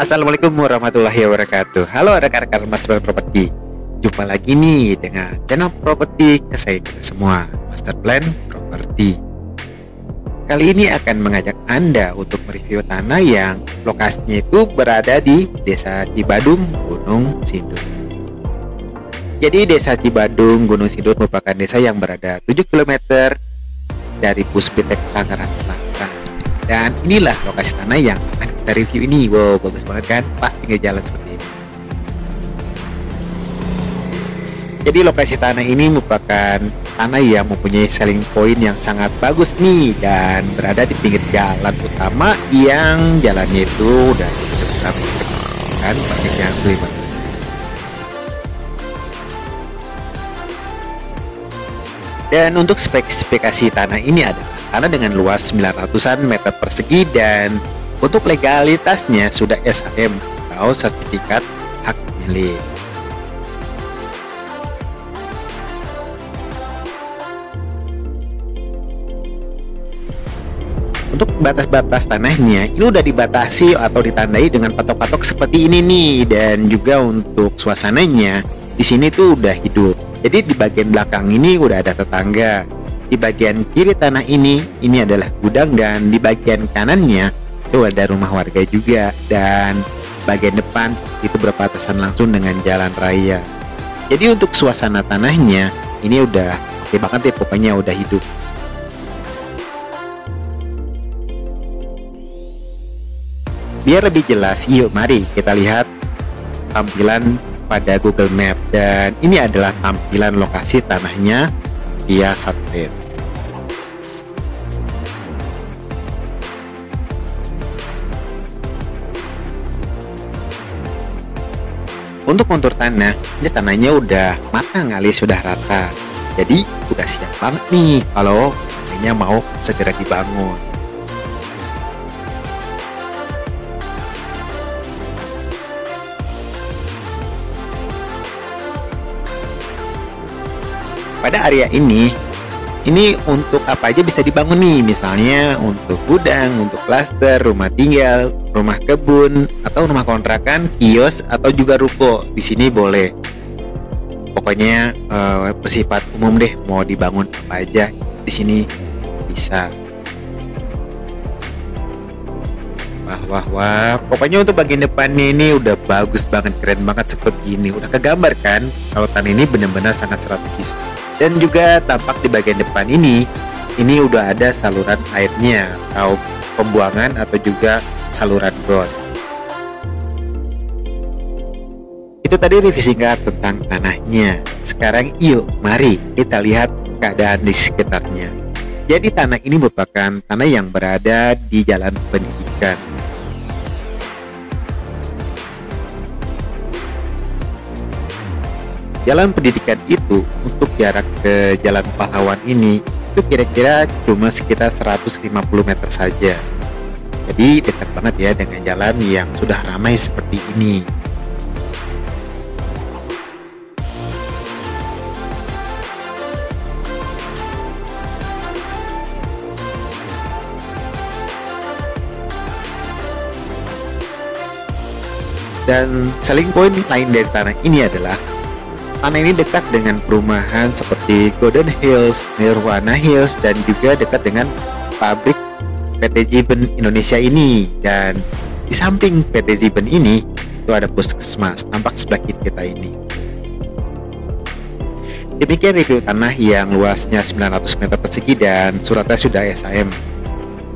Assalamualaikum warahmatullahi wabarakatuh. Halo rekan-rekan Master Property Jumpa lagi nih dengan channel properti kesayangan semua Master Plan Property Kali ini akan mengajak Anda untuk mereview tanah yang lokasinya itu berada di Desa Cibadung, Gunung Sindur Jadi Desa Cibadung, Gunung Sindur merupakan desa yang berada 7 km dari Puspitek Tangerang Selatan. Dan inilah lokasi tanah yang akan kita review ini. Wow bagus banget kan? Pas tinggal jalan seperti ini. Jadi lokasi tanah ini merupakan tanah yang mempunyai selling point yang sangat bagus nih dan berada di pinggir jalan utama yang jalannya itu udah kan banyak yang selimat dan untuk spesifikasi tanah ini adalah tanah dengan luas 900-an meter persegi dan untuk legalitasnya sudah SHM atau sertifikat hak milik. Untuk batas-batas tanahnya ini udah dibatasi atau ditandai dengan patok-patok seperti ini nih dan juga untuk suasananya di sini tuh udah hidup. Jadi di bagian belakang ini udah ada tetangga. Di bagian kiri tanah ini ini adalah gudang dan di bagian kanannya itu ada rumah warga juga dan bagian depan itu berbatasan langsung dengan jalan raya. Jadi untuk suasana tanahnya ini udah oke banget ya pokoknya udah hidup. Biar lebih jelas, yuk mari kita lihat tampilan pada Google Map dan ini adalah tampilan lokasi tanahnya via satelit. Untuk kontur tanah, ini tanahnya udah matang alias sudah rata. Jadi udah siap banget nih kalau misalnya mau segera dibangun. Pada area ini, ini untuk apa aja bisa dibangun nih, misalnya untuk gudang, untuk klaster, rumah tinggal, rumah kebun, atau rumah kontrakan, kios, atau juga ruko. Di sini boleh. Pokoknya eh, bersifat umum deh, mau dibangun apa aja di sini bisa. Wah, wah, wah. Pokoknya untuk bagian depannya ini udah bagus banget, keren banget seperti ini. Udah kegambar kan kalau tanah ini benar-benar sangat strategis. Dan juga tampak di bagian depan ini, ini udah ada saluran airnya atau pembuangan atau juga saluran got. Itu tadi review singkat tentang tanahnya. Sekarang yuk, mari kita lihat keadaan di sekitarnya. Jadi tanah ini merupakan tanah yang berada di jalan pendidikan. Jalan pendidikan itu untuk jarak ke Jalan Pahlawan ini itu kira-kira cuma sekitar 150 meter saja. Jadi dekat banget ya dengan jalan yang sudah ramai seperti ini. Dan selling point lain dari tanah ini adalah tanah ini dekat dengan perumahan seperti Golden Hills, Nirwana Hills, dan juga dekat dengan pabrik PT Jiben Indonesia ini. Dan di samping PT Jiben ini itu ada puskesmas tampak sebelah kiri kita ini. Demikian review tanah yang luasnya 900 meter persegi dan suratnya sudah SAM.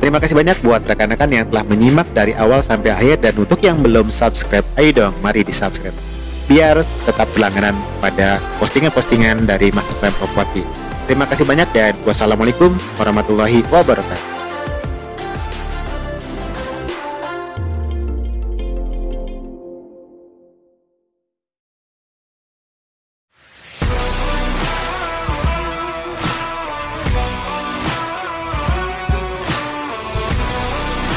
Terima kasih banyak buat rekan-rekan yang telah menyimak dari awal sampai akhir dan untuk yang belum subscribe, ayo dong mari di subscribe biar tetap berlangganan pada postingan-postingan dari Plan Property. Terima kasih banyak dan wassalamualaikum warahmatullahi wabarakatuh.